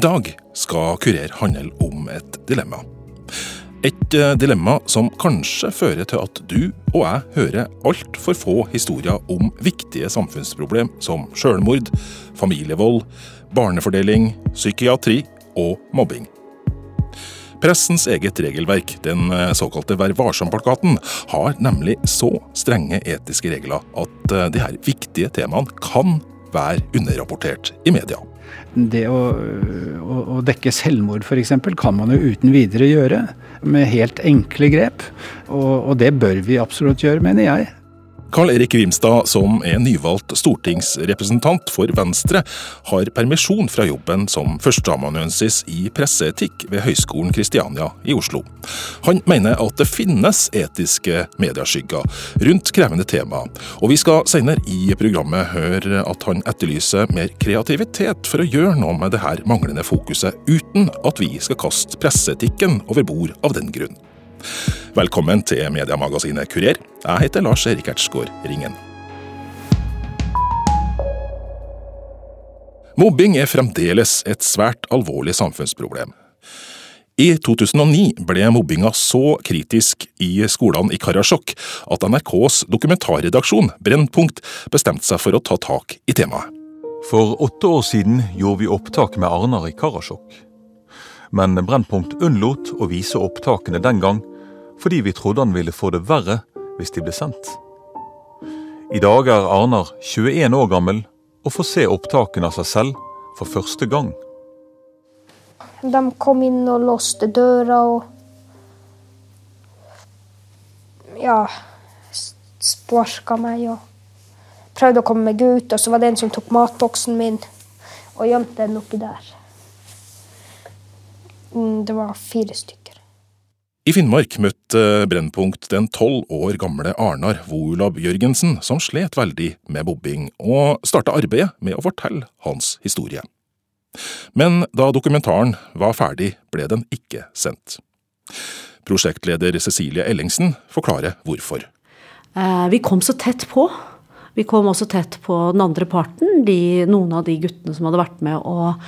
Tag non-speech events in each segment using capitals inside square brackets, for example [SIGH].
dag skal Kurer handle om et dilemma. Et eh, dilemma som kanskje fører til at du og jeg hører altfor få historier om viktige samfunnsproblem som selvmord, familievold, barnefordeling, psykiatri og mobbing. Pressens eget regelverk, den eh, såkalte Vær varsom-plakaten, har nemlig så strenge etiske regler at disse de her viktige temaene kan være underrapportert i media. Det å, å, å dekke selvmord f.eks. kan man jo uten videre gjøre, med helt enkle grep. Og, og det bør vi absolutt gjøre, mener jeg. Karl Erik Grimstad, som er nyvalgt stortingsrepresentant for Venstre, har permisjon fra jobben som førsteamanuensis i presseetikk ved Høgskolen Kristiania i Oslo. Han mener at det finnes etiske medieskygger rundt krevende tema, og vi skal senere i programmet høre at han etterlyser mer kreativitet for å gjøre noe med det her manglende fokuset, uten at vi skal kaste presseetikken over bord av den grunn. Velkommen til mediemagasinet Kurer. Jeg heter Lars Erik Ertsgaard Ringen. Mobbing er fremdeles et svært alvorlig samfunnsproblem. I 2009 ble mobbinga så kritisk i skolene i Karasjok at NRKs dokumentarredaksjon Brennpunkt bestemte seg for å ta tak i temaet. For åtte år siden gjorde vi opptak med Arnar i Karasjok. Men Brennpunkt unnlot å vise opptakene den gang fordi vi trodde han ville få det verre hvis de ble sendt. I dag er Arnar 21 år gammel og får se opptakene av seg selv for første gang. De kom inn og låste døra og Ja, sparka meg og prøvde å komme meg ut. Og så var det en som tok matboksen min og gjemte den oppi der. Mm, det var fire stykker. I Finnmark møtte Brennpunkt den tolv år gamle Arnar Volab Jørgensen, som slet veldig med bobbing, og starta arbeidet med å fortelle hans historie. Men da dokumentaren var ferdig, ble den ikke sendt. Prosjektleder Cecilie Ellingsen forklarer hvorfor. Eh, vi kom så tett på. Vi kom også tett på den andre parten, de, noen av de guttene som hadde vært med og,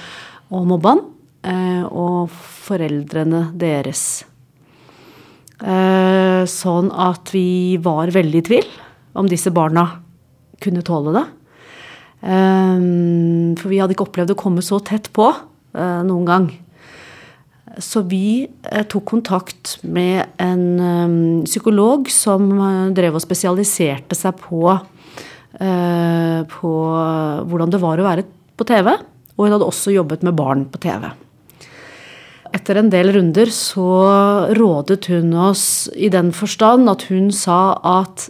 og mobba han, og foreldrene deres. Eh, sånn at vi var veldig i tvil om disse barna kunne tåle det. For vi hadde ikke opplevd å komme så tett på noen gang. Så vi tok kontakt med en psykolog som drev og spesialiserte seg på, på hvordan det var å være på TV. Og hun hadde også jobbet med barn på TV. Etter en del runder så rådet hun oss i den forstand at hun sa at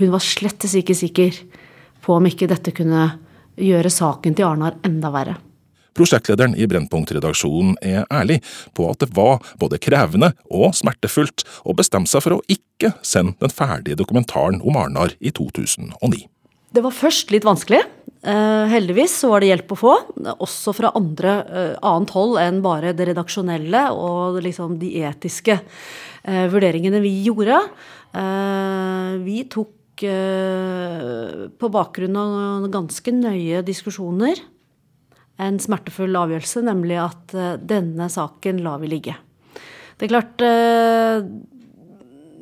hun var slettes ikke sikker på om ikke dette kunne gjøre saken til Arnar enda verre. Prosjektlederen i Brennpunkt-redaksjonen er ærlig på at det var både krevende og smertefullt å bestemme seg for å ikke sende den ferdige dokumentaren om Arnar i 2009. Det var først litt vanskelig. Uh, heldigvis så var det hjelp å få, også fra andre, uh, annet hold enn bare det redaksjonelle og liksom de etiske uh, vurderingene vi gjorde. vi tok på bakgrunn av ganske nøye diskusjoner en smertefull avgjørelse, nemlig at denne saken lar vi ligge. Det er klart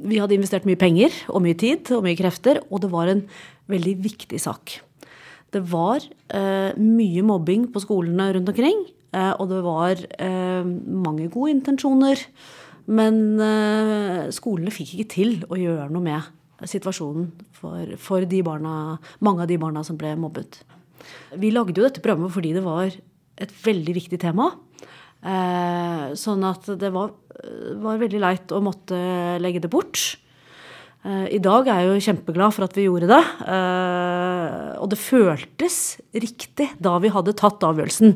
Vi hadde investert mye penger og mye tid og mye krefter, og det var en veldig viktig sak. Det var eh, mye mobbing på skolene rundt omkring. Eh, og det var eh, mange gode intensjoner. Men eh, skolene fikk ikke til å gjøre noe med situasjonen for, for barna, mange av de barna som ble mobbet. Vi lagde jo dette programmet fordi det var et veldig viktig tema. Eh, sånn at det var, var veldig leit å måtte legge det bort. Eh, I dag er jeg jo kjempeglad for at vi gjorde det. Eh, og det føltes riktig da vi hadde tatt avgjørelsen.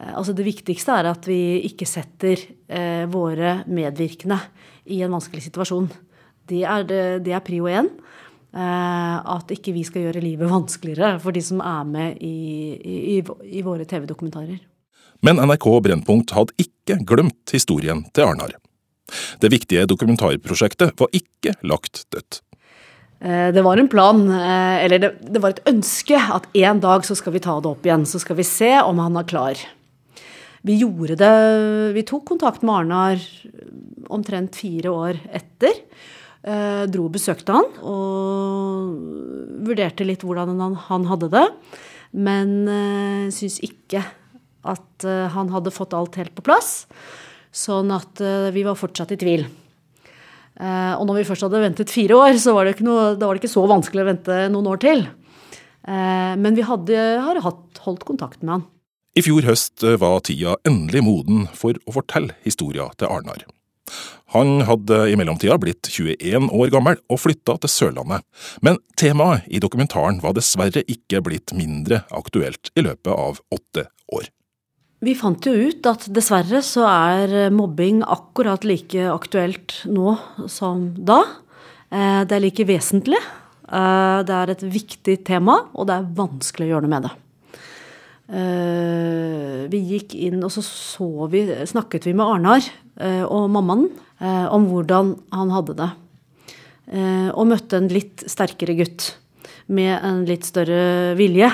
Eh, altså Det viktigste er at vi ikke setter våre medvirkende i en vanskelig situasjon. Det er, det, er prio én. At ikke vi skal gjøre livet vanskeligere for de som er med i, i, i våre TV-dokumentarer. Men NRK Brennpunkt hadde ikke glemt historien til Arnar. Det viktige dokumentarprosjektet var ikke lagt dødt. Eh, det var en plan, eh, eller det, det var et ønske, at en dag så skal vi ta det opp igjen. Så skal vi se om han er klar. Vi gjorde det Vi tok kontakt med Arnar omtrent fire år etter. Eh, dro og besøkte han og vurderte litt hvordan han, han hadde det. Men syns ikke at han hadde fått alt helt på plass. Sånn at eh, vi var fortsatt i tvil. Eh, og når vi først hadde ventet fire år, så var det ikke, noe, det ikke så vanskelig å vente noen år til. Eh, men vi hadde, har hatt, holdt kontakt med han. I fjor høst var tida endelig moden for å fortelle historia til Arnar. Han hadde i mellomtida blitt 21 år gammel og flytta til Sørlandet, men temaet i dokumentaren var dessverre ikke blitt mindre aktuelt i løpet av åtte år. Vi fant jo ut at dessverre så er mobbing akkurat like aktuelt nå som da. Eh, det er like vesentlig. Eh, det er et viktig tema, og det er vanskelig å gjøre noe med det. Eh, vi gikk inn, og så, så vi, snakket vi med Arnar og mammaen om hvordan han hadde det. Og møtte en litt sterkere gutt med en litt større vilje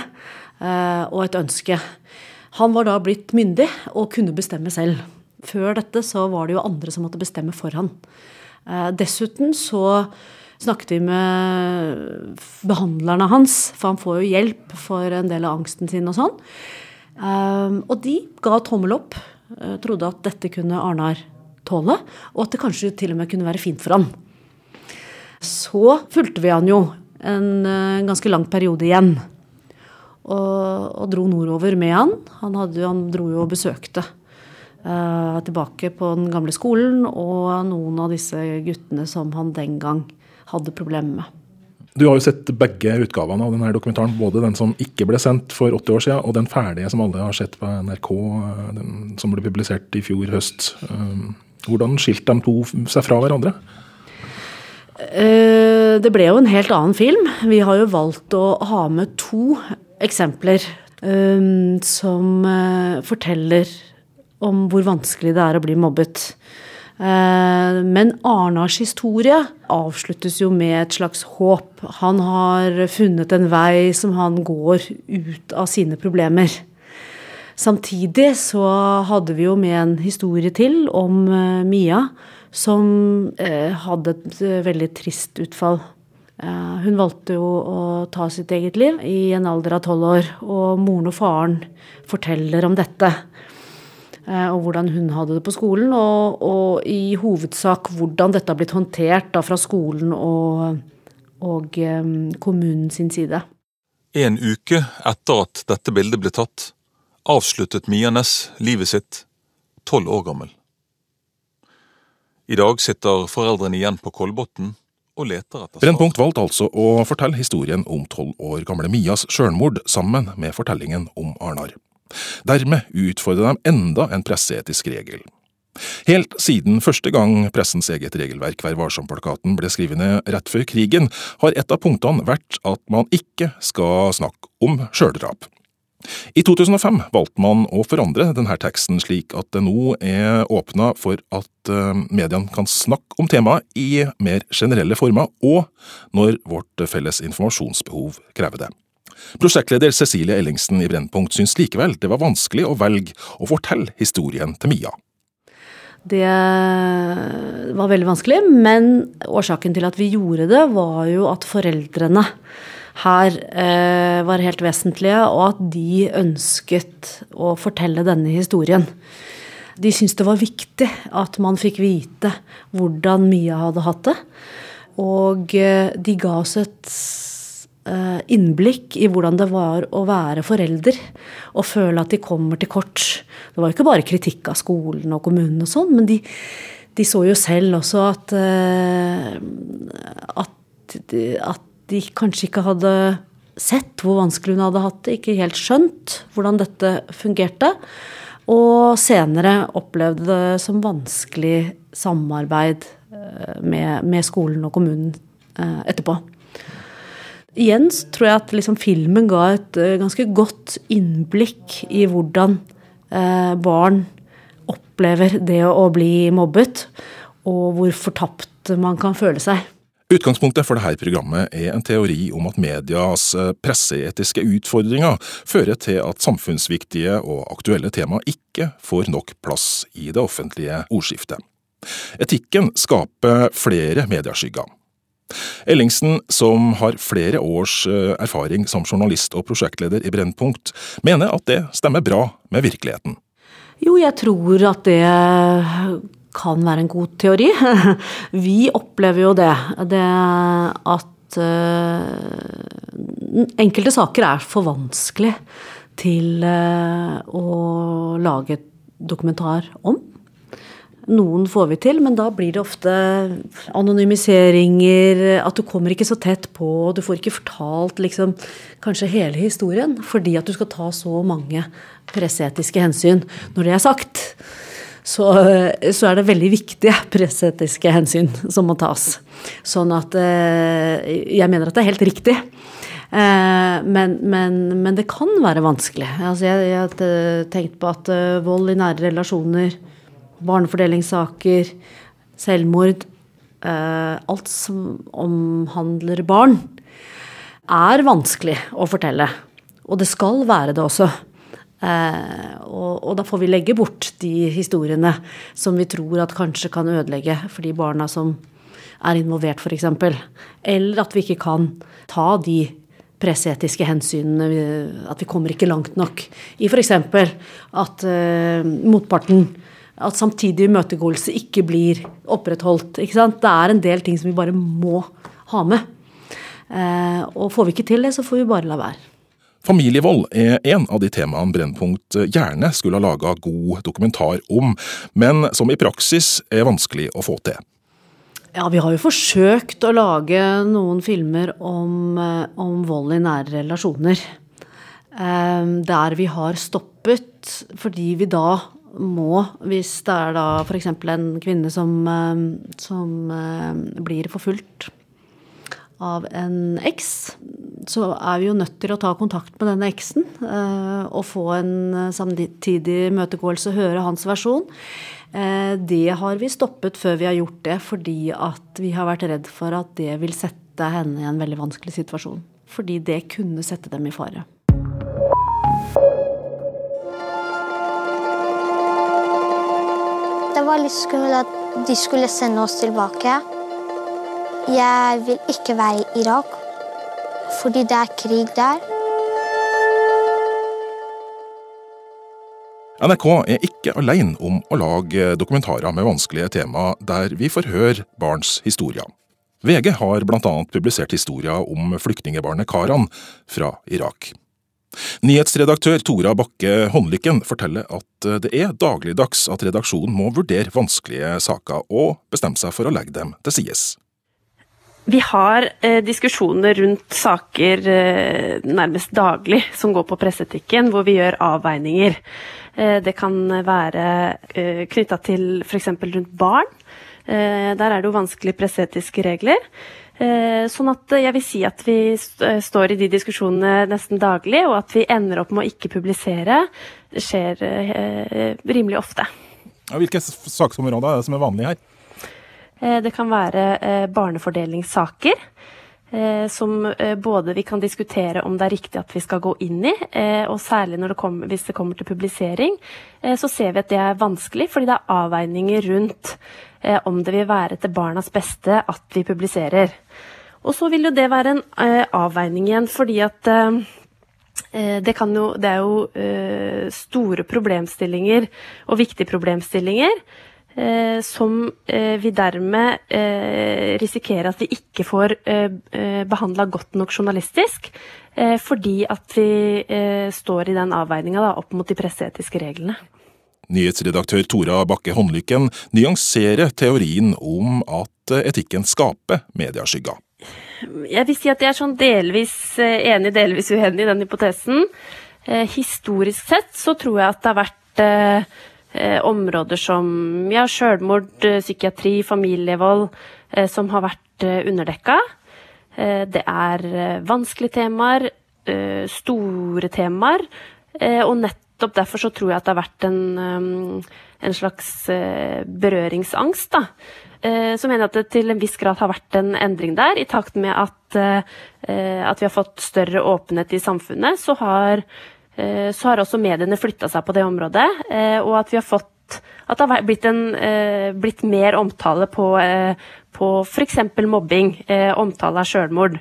og et ønske. Han var da blitt myndig og kunne bestemme selv. Før dette så var det jo andre som måtte bestemme for han. Dessuten så snakket vi med behandlerne hans, for han får jo hjelp for en del av angsten sin og sånn. Um, og de ga tommel opp. Uh, trodde at dette kunne Arnar tåle, og at det kanskje til og med kunne være fint for han. Så fulgte vi han jo en ganske lang periode igjen. Og, og, dro nordover med han. Han, hadde, han dro jo og besøkte uh, tilbake på den gamle skolen og noen av disse guttene som han den gang hadde problemer med. Du har jo sett begge utgavene av denne dokumentaren. Både den som ikke ble sendt for 80 år siden, og den ferdige som alle har sett på NRK, den som ble publisert i fjor høst. Um, hvordan skilte de to seg fra hverandre? Eh, det ble jo en helt annen film. Vi har jo valgt å ha med to eksempler um, som uh, forteller om hvor vanskelig det er å bli mobbet. Eh, men Arnars historie avsluttes jo med et slags håp. Han har funnet en vei som han går ut av sine problemer. Samtidig så hadde vi jo med en historie til om eh, Mia, som hadde et veldig trist utfall. Hun valgte jo å ta sitt eget liv i en alder av tolv år, og moren og faren forteller om dette. Eh, og hvordan hun hadde det på skolen, og, og i hovedsak hvordan dette har blitt håndtert da, fra skolen og, og um, kommunen sin side. En uke etter at dette bildet ble tatt, avsluttet Mia Næss livet sitt, tolv år gammel. I dag sitter foreldrene igjen på Kolbotn og leter etter. Brennpunkt valgte altså å fortelle historien om tolv år gamle Mias sjølmord sammen med fortellingen om Arnar. Dermed utfordrer de enda en presseetisk regel. Helt siden første gang pressens eget regelverk Vær varsom-plakaten ble skrevet ned rett før krigen, har et av punktene vært at man ikke skal snakke om sjøldrap. I 2005 valgte man å forandre denne teksten slik at det nå er åpna for at eh, mediene kan snakke om temaet i mer generelle former, og når vårt felles informasjonsbehov krever det. Prosjektleder Cecilie Ellingsen i Brennpunkt syns likevel det var vanskelig å velge å fortelle historien til Mia. Det var veldig vanskelig, men årsaken til at vi gjorde det, var jo at foreldrene her eh, var helt vesentlige, og at de ønsket å fortelle denne historien. De syntes det var viktig at man fikk vite hvordan Mia hadde hatt det. Og eh, de ga oss et Eh, innblikk i hvordan det var å være forelder og føle at de kommer til kort. Det var jo ikke bare kritikk av skolen og kommunen og sånn, men de, de, så jo selv også at, eh, at, at de kanskje ikke hadde sett hvor vanskelig hun hadde hatt det, ikke helt skjønt hvordan dette fungerte. Og senere opplevde det som vanskelig samarbeid eh, med, med skolen og kommunen etterpå igjen tror jeg at liksom filmen ga et uh, ganske godt innblikk i hvordan barn opplever det å, bli mobbet, og hvor fortapt man kan føle seg. Utgangspunktet for dette programmet er en teori om at medias eh, presseetiske utfordringer fører til at samfunnsviktige og aktuelle tema ikke får nok plass i det offentlige ordskiftet. Etikken skaper flere medieskygger. Ellingsen, som har flere års eh, erfaring som journalist og prosjektleder i Brennpunkt, mener at det stemmer bra med virkeligheten. Jo, jeg tror at det kan være en god teori. [LAUGHS] Vi opplever jo det. Det at uh, enkelte saker er for vanskelig til uh, å lage dokumentar om. Noen får vi til, men da blir det ofte anonymiseringer, at du kommer ikke så tett på, du får ikke fortalt liksom kanskje hele historien, fordi at du skal ta så mange presseetiske hensyn. Når det er sagt, så, så, er det veldig viktige [LAUGHS] presseetiske hensyn som må tas. Sånn at eh, Jeg mener at det er helt riktig. Eh, men, men, men det kan være vanskelig. Altså jeg, har tenkt på at eh, vold i nære relasjoner, barnefordelingssaker, selvmord Alt som omhandler barn, er vanskelig å fortelle. Og det skal være det også. Eh, og, og, da får vi legge bort de historiene som vi tror at kanskje kan ødelegge for de barna som er involvert, f.eks. Eller at vi ikke kan ta de presseetiske hensynene, at vi kommer ikke langt nok i f.eks. at uh, motparten at samtidig imøtegåelse ikke blir opprettholdt. Ikke sant? Det er en del ting som vi bare må ha med. Eh, og får vi ikke til det, så får vi bare la være. Familievold er en av de temaene Brennpunkt gjerne skulle ha laga god dokumentar om, men som i praksis er vanskelig å få til. Ja, vi har jo forsøkt å lage noen filmer om, eh, om vold i nære relasjoner. Ehm, der vi har stoppet fordi vi da må, hvis det er da f.eks. en kvinne som, eh, som eh, blir forfulgt av en eks, så er vi jo nødt til å ta kontakt med denne eksen eh, og få en eh, samtidig møtegåelse, og høre hans versjon. Eh, det har vi stoppet før vi har gjort det, fordi at vi har vært redd for at det vil sette henne i en veldig vanskelig situasjon. Fordi det kunne sette dem i fare. Det var litt skummelt at de skulle sende oss tilbake. Jeg vil ikke være i Irak fordi det er krig der. NRK er ikke alene om å lage dokumentarer med vanskelige tema der vi får høre barns historier. VG har bl.a. publisert historier om flyktningebarnet Karan fra Irak. Nyhetsredaktør Tora Bakke Håndlykken forteller at det er dagligdags at redaksjonen må vurdere vanskelige saker og bestemme seg for å legge dem til sides. Vi har eh, diskusjoner rundt saker eh, nærmest daglig som går på presseetikken, hvor vi gjør avveininger. Eh, det kan være eh, knytta til f.eks. rundt barn. Eh, der er det jo vanskelige presseetiske regler. Eh, sånn at jeg vil si at vi st står i de diskusjonene nesten daglig, og at vi ender opp med å ikke publisere, det skjer rimelig ofte. Hvilke saksområder er det som er vanlige her? Eh, det kan være eh, barnefordelingssaker. Eh, som både vi kan diskutere om det er riktig at vi skal gå inn i, og særlig det kommer, hvis det kommer til publisering, så ser vi at det er vanskelig, fordi det er avveininger rundt om det vil være til barnas beste at vi publiserer. Og så vil jo det være en avveining igjen, fordi at det, jo, det er jo store problemstillinger og viktige problemstillinger eh, som eh, vi dermed eh, risikerer at vi ikke får eh, eh behandla godt nok journalistisk, eh, fordi at vi eh, står i den avveininga opp mot de presseetiske reglene. Nyhetsredaktør Tora Bakke Håndlykken nyanserer teorien om at etikken skaper medieskygga. Jeg vil si at jeg er sånn delvis enig, delvis uenig i den hypotesen. historisk sett så tror jeg at det har vært eh, områder som ja, selvmord, eh, psykiatri, familievold, eh, som har vært eh, underdekka. Eh, det er eh, vanskelige temaer, store temaer, og nettopp derfor så tror jeg at det har vært en, en slags berøringsangst. da. Så mener jeg at det til en viss grad har vært en endring der. I takt med at, at vi har fått større åpenhet i samfunnet, så har, så har også mediene flytta seg på det området. Og at vi har fått at det har blitt, en, eh, blitt mer omtale på, eh, på f.eks. mobbing, eh, omtale av sjølmord.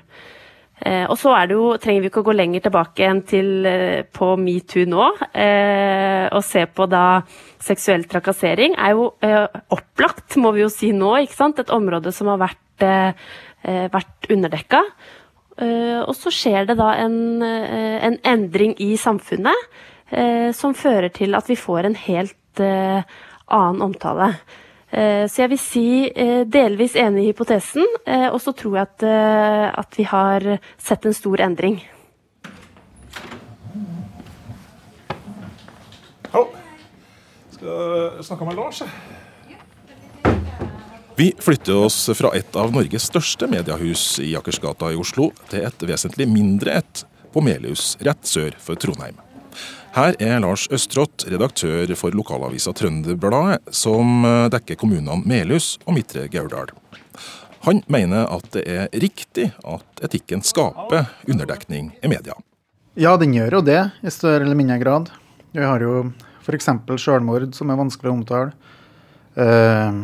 Eh, og så jo, trenger vi ikke å gå lenger tilbake enn til eh, på metoo nå. Eh, og se på da seksuell trakassering er jo eh, opplagt, må vi jo si nå. Et område som har vært, eh, vært underdekka. Og så skjer det da en, en endring i samfunnet som fører til at vi får en helt annen omtale. Eh, så jeg vil si eh, delvis enig i hypotesen, eh, og så tror jeg at, at vi har sett en stor endring. Hallo. Skal snakke med Lars. Vi flytter oss fra et av Norges største mediehus i Akersgata i Oslo, til et vesentlig mindre et på Melhus, rett sør for Trondheim. Her er Lars Østrått, redaktør for lokalavisa Trønderbladet, som eh, dekker kommunene Melhus og Midtre Gauldal. Han mener at det er riktig at etikken skaper underdekning i media. Ja, den gjør jo det, i større eller mindre grad. Vi har jo f.eks. selvmord, som er vanskelig å omtale. Uh,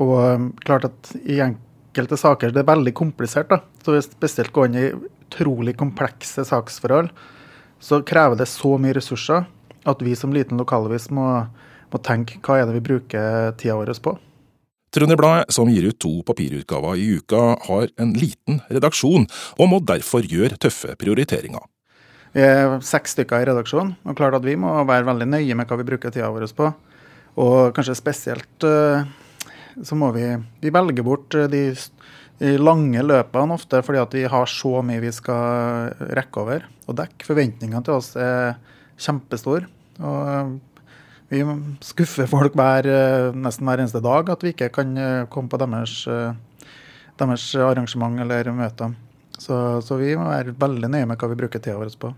og klart at i enkelte saker det er veldig komplisert. da, så Spesielt går inn i utrolig komplekse saksforhold så krever det så mye ressurser at vi som liten lokalavis må, må tenke hva er det vi bruker tida vår på. Trønderbladet, som gir ut to papirutgaver i uka, har en liten redaksjon, og må derfor gjøre tøffe prioriteringer. Vi er seks stykker i redaksjonen, og klart at vi må være veldig nøye med hva vi bruker tida vår på. Og kanskje spesielt eh, så må vi, vi velge bort eh, de lange løpene ofte fordi at vi har så mye vi skal rekke over og dekke. Forventningene til oss er kjempestore. Og vi skuffer folk hver, nesten hver eneste dag at vi ikke kan eh, komme på deres, eh, deres arrangement eller møter. Så, så, vi må være veldig nøye med hva vi bruker tida vår på.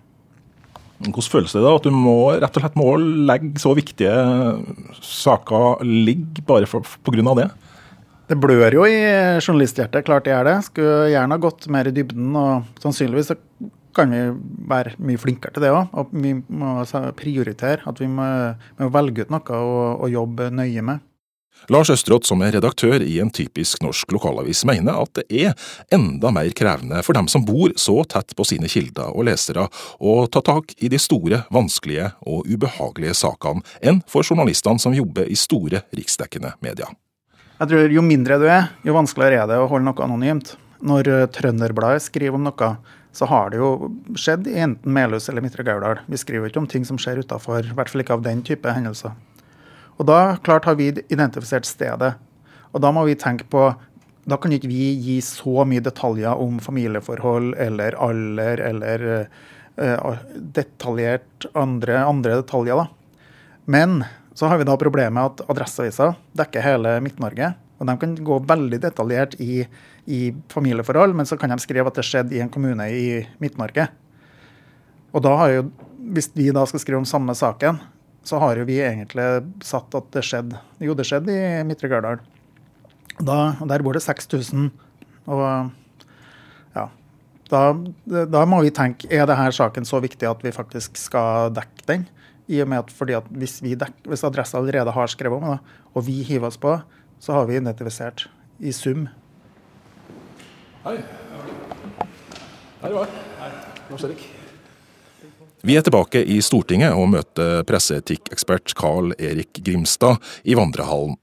Hvordan føles det da at du må, rett og slett må legge så viktige saker ligge bare pga. det? Det blør jo i journalisthjertet, klart det er det. Skulle gjerne ha gått mer i dybden. Og sannsynligvis kan vi være mye flinkere til det òg. Vi må prioritere. At vi må, må velge ut noe å jobbe nøye med. Lars Østrått, som er redaktør i en typisk norsk lokalavis, mener at det er enda mer krevende for dem som bor så tett på sine kilder og lesere, å ta tak i de store, vanskelige og ubehagelige sakene enn for journalistene som jobber i store, riksdekkende medier. Jeg tror Jo mindre du er, jo vanskeligere er det å holde noe anonymt. Når eh, Trønderbladet skriver om noe, så har det jo skjedd i enten Melhus eller Midtre Gauldal. Vi skriver ikke om ting som skjer utafor, i hvert fall ikke av den type hendelser. Og Da klart har vi identifisert stedet. Og da må vi tenke på Da kan ikke vi gi så mye detaljer om familieforhold eller alder eller uh, detaljert andre, andre detaljer. da. Men så har vi da problemet at Adresseavisa dekker hele Midt-Norge. Og de kan gå veldig detaljert i, i, familieforhold, men så kan de skrive at det skjedde i en kommune i Midt-Norge. Og da har jo, hvis vi da skal skrive om samme saken, så har jo vi egentlig satt at det skjedde. Jo, det skjedde i Midtre Gardal. Da, der bor det 6000. Og ja, da, da, må vi tenke er denne saken så viktig at vi faktisk skal dekke den. I og med at, fordi at hvis, vi dek, hvis adressa allerede har skrevet om det, og vi hiver oss på, så har vi identifisert i sum. Hei. Hei, Hei. Lars Erik. Vi er tilbake i Stortinget og møter presseetikkekspert Carl Erik Grimstad i vandrehallen.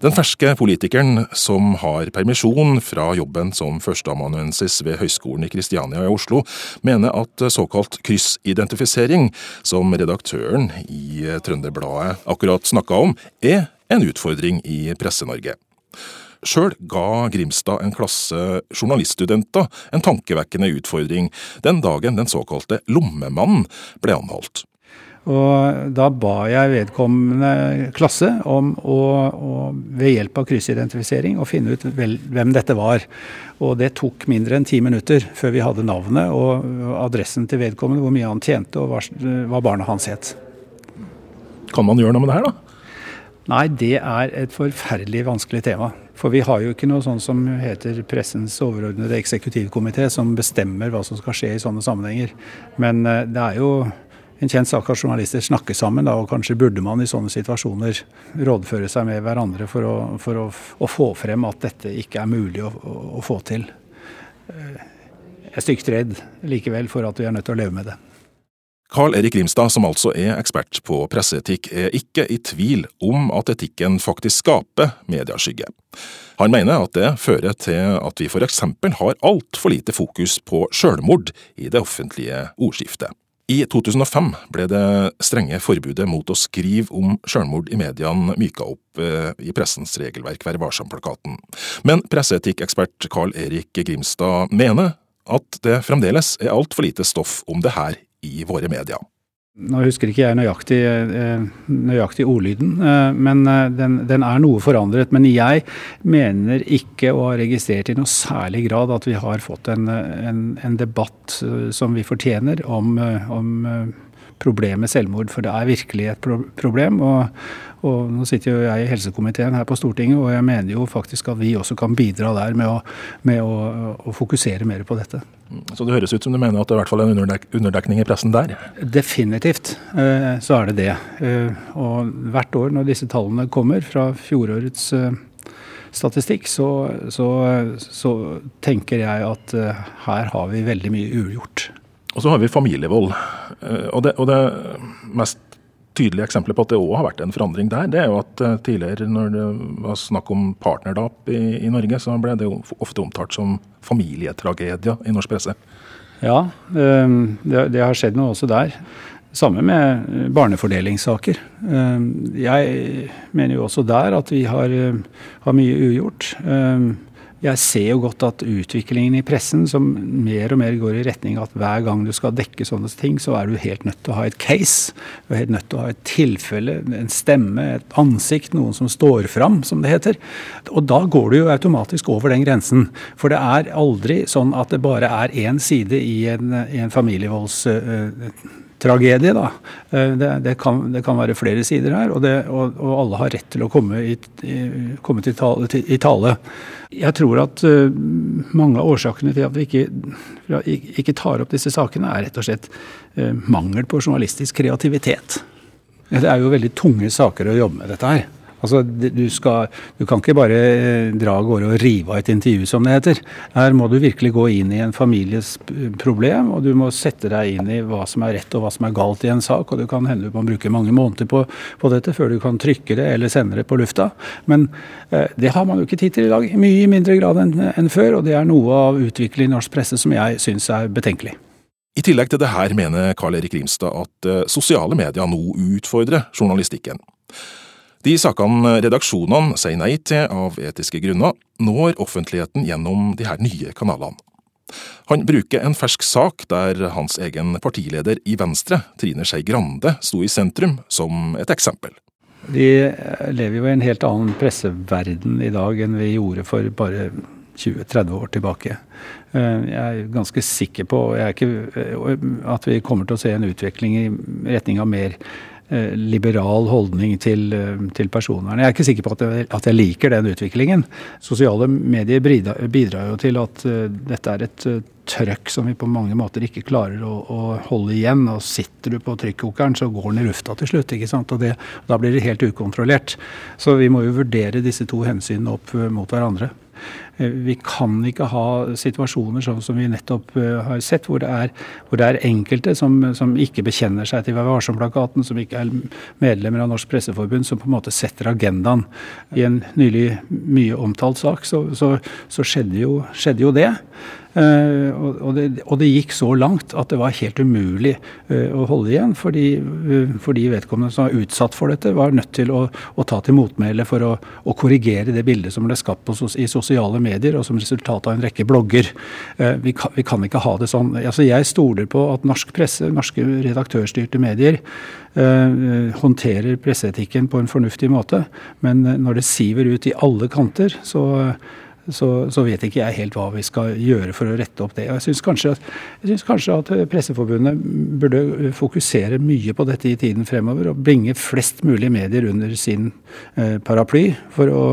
Den ferske politikeren, som har permisjon fra jobben som førsteamanuensis ved Høgskolen i Kristiania i Oslo, mener at såkalt kryssidentifisering, som redaktøren i Trønderbladet akkurat snakka om, er en utfordring i Presse-Norge. Sjøl ga Grimstad en klasse journaliststudenter en tankevekkende utfordring den dagen den såkalte lommemannen ble anholdt. Og da ba jeg vedkommende klasse om å, å ved hjelp av kryssidentifisering å finne ut vel, hvem dette var. Og det tok mindre enn ti minutter før vi hadde navnet og adressen til vedkommende, hvor mye han tjente og hva, barnet hans het. Kan man gjøre noe med det her, da? Nei, det er et forferdelig vanskelig tema. For vi har jo ikke noe sånn som heter Pressens overordnede eksekutivkomité, som bestemmer hva som skal skje i sånne sammenhenger. Men eh, det er jo en kjent sak at journalister snakker sammen, da, og kanskje burde man i sånne situasjoner rådføre seg med hverandre for å, for å, å få frem at dette ikke er mulig å, å, få til. Eh, jeg er stygt redd likevel for at vi er nødt til å leve med det. Carl Erik Rimstad, som altså er ekspert på presseetikk, er ikke i tvil om at etikken faktisk skaper medieskygge. Han mener at det fører til at vi for eksempel har altfor lite fokus på sjølmord i det offentlige ordskiftet. I 2005 ble det strenge forbudet mot å skrive om sjølmord i mediene myka opp eh, i pressens regelverk Vær varsom-plakaten. Men presseetikkekspert Carl Erik Grimstad mener at det fremdeles er altfor lite stoff om det her i våre medier. Nå husker ikke jeg nøyaktig, eh, nøyaktig ordlyden, eh, men eh, den, den, er noe forandret. Men jeg mener ikke å ha registrert i noe særlig grad at vi har fått en, en, en debatt som vi fortjener om, om problemet selvmord. For det er virkelig et problem. Og, og, nå sitter jo jeg i helsekomiteen her på Stortinget, og jeg mener jo faktisk at vi også kan bidra der med å, med å, å fokusere mer på dette. Så det høres ut som du mener at det er i hvert fall en underdek underdekning i pressen der? Definitivt eh, så er det det. Eh, og hvert år når disse tallene kommer fra fjorårets eh, statistikk, så, så, så, tenker jeg at her har vi veldig mye ugjort. Og så har vi familievold. Og det, og det mest tydelige eksempelet på at det òg har vært en forandring der, det er jo at tidligere når det var snakk om partnerdrap i, i Norge, så ble det jo ofte omtalt som familietragedier i norsk presse. Ja, ehm, det, det har skjedd noe også der. Samme med eh, barnefordelingssaker. Ehm, jeg mener jo også der at vi har, eh, har mye ugjort. Jeg ser jo godt at utviklingen i pressen som mer og mer går i retning at hver gang du skal dekke sånne ting, så er du helt nødt til å ha et case. Du er helt nødt til å ha et tilfelle, en stemme, et ansikt, noen som står fram, som det heter. Og da går du jo automatisk over den grensen. For det er aldri sånn at det bare er én side i en, i en familievolds tragedie. Da. Eh, det, det, kan, det, kan, være flere sider her, og, det, og, og alle har rett til å komme i, i, komme til tale, til, i tale. Jeg tror at uh, mange av årsakene til at vi ikke, ikke, tar opp disse sakene, er rett og slett uh, mangel på journalistisk kreativitet. Det er jo veldig tunge saker å jobbe med dette her. Altså, du, skal, du, kan ikke bare eh, dra av gårde og rive av et intervju, som det heter. Her må du virkelig gå inn i en families problem, og du må sette deg inn i hva som er rett og hva som er galt i en sak. og Det kan hende du må bruke mange måneder på, på dette før du kan trykke det eller sende det på lufta. Men eh, det har man jo ikke tid til i dag, i mye mindre grad enn en før. Og det er noe av utviklingen i norsk presse som jeg syns er betenkelig. I tillegg til det her mener Karl Erik Rimstad at eh, sosiale medier nå utfordrer journalistikken. De sakene redaksjonene sier nei til av etiske grunner, når offentligheten gjennom de her nye kanalene. Han bruker en fersk sak der hans egen partileder i Venstre, Trine Skei Grande, sto i sentrum, som et eksempel. Vi lever jo i en helt annen presseverden i dag enn vi gjorde for bare 20-30 år tilbake. Eh, jeg er ganske sikker på ikke, eh, at vi kommer til å se en utvikling i retning av mer liberal holdning til, eh, til, personvern. Jeg er ikke sikker på at jeg, at jeg, liker den utviklingen. Sosiale medier bidrar, jo til at uh, dette er et trøkk som vi på mange måter ikke klarer å, å, holde igjen. Og sitter du på trykkokeren, så går den i lufta til slutt. ikke sant? Og det, da blir det helt ukontrollert. Så vi må jo vurdere disse to hensynene opp mot hverandre. Eh, vi kan ikke ha situasjoner sånn som vi nettopp eh, har sett, hvor det er, hvor det er enkelte som, som, ikke bekjenner seg til Vær varsom-plakaten, som ikke er medlemmer av Norsk Presseforbund, som på en måte setter agendaen. I en nylig mye omtalt sak så, så, så skjedde, jo, skjedde jo det. Uh, og, det, og, det, gikk så langt at det var helt umulig uh, å holde igjen. Fordi, uh, fordi, vedkommende som var utsatt for dette, var nødt til å, å ta til motmæle for å, å, korrigere det bildet som ble skapt på, i sosiale medier, og som resultat av en rekke blogger. Vi kan, vi, kan, ikke ha det sånn. Altså, jeg stoler på at norsk presse, norske redaktørstyrte medier, håndterer presseetikken på en fornuftig måte. Men når det siver ut i alle kanter, så så, så, vet ikke jeg helt hva vi skal gjøre for å rette opp det. Jeg syns kanskje, kanskje, at Presseforbundet burde fokusere mye på dette i tiden fremover, og bringe flest mulig medier under sin eh, paraply, å,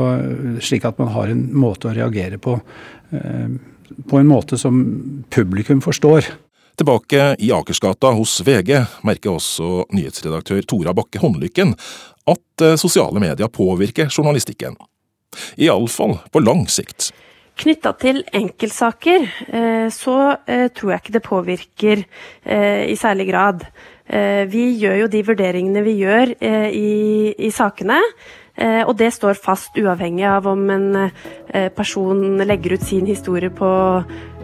slik at man har en måte å reagere på eh, på en måte som publikum forstår. Tilbake i Akersgata hos VG merker også nyhetsredaktør Tora Bakke Håndlykken at eh, sosiale medier påvirker journalistikken. Iallfall på lang sikt. Knytta til enkeltsaker eh, så eh, tror jeg ikke det påvirker i særlig grad. Vi gjør jo de vurderingene vi gjør i, i sakene. Og det står fast uavhengig av om en person legger ut sin historie på,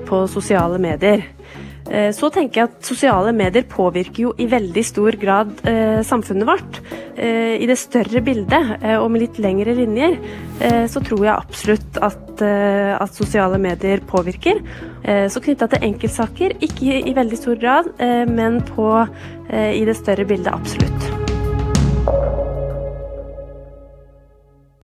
på sosiale medier. Eh, så tenker jeg at sosiale medier påvirker jo i veldig stor grad eh, samfunnet vårt. Eh, I det større bildet, og med litt lengre linjer, så tror jeg absolutt at, at sosiale medier påvirker. så knytta til enkeltsaker, ikke i, i veldig stor grad, men på, i det større bildet absolutt.